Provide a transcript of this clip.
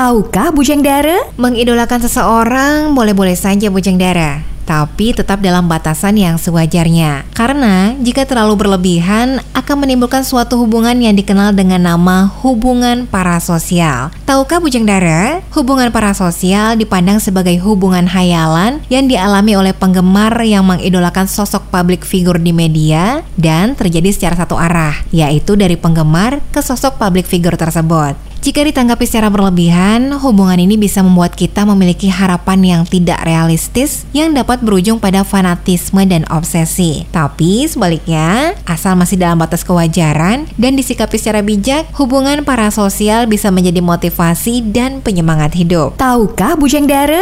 Tahukah Bujang Dara? Mengidolakan seseorang boleh-boleh saja Bujang Dara tapi tetap dalam batasan yang sewajarnya. Karena jika terlalu berlebihan akan menimbulkan suatu hubungan yang dikenal dengan nama hubungan parasosial. Tahukah Bujang Dara? Hubungan parasosial dipandang sebagai hubungan hayalan yang dialami oleh penggemar yang mengidolakan sosok publik figur di media dan terjadi secara satu arah, yaitu dari penggemar ke sosok publik figur tersebut. Jika ditanggapi secara berlebihan, hubungan ini bisa membuat kita memiliki harapan yang tidak realistis yang dapat berujung pada fanatisme dan obsesi. Tapi sebaliknya, asal masih dalam batas kewajaran dan disikapi secara bijak, hubungan parasosial bisa menjadi motivasi dan penyemangat hidup. Tahukah Bujang Dara?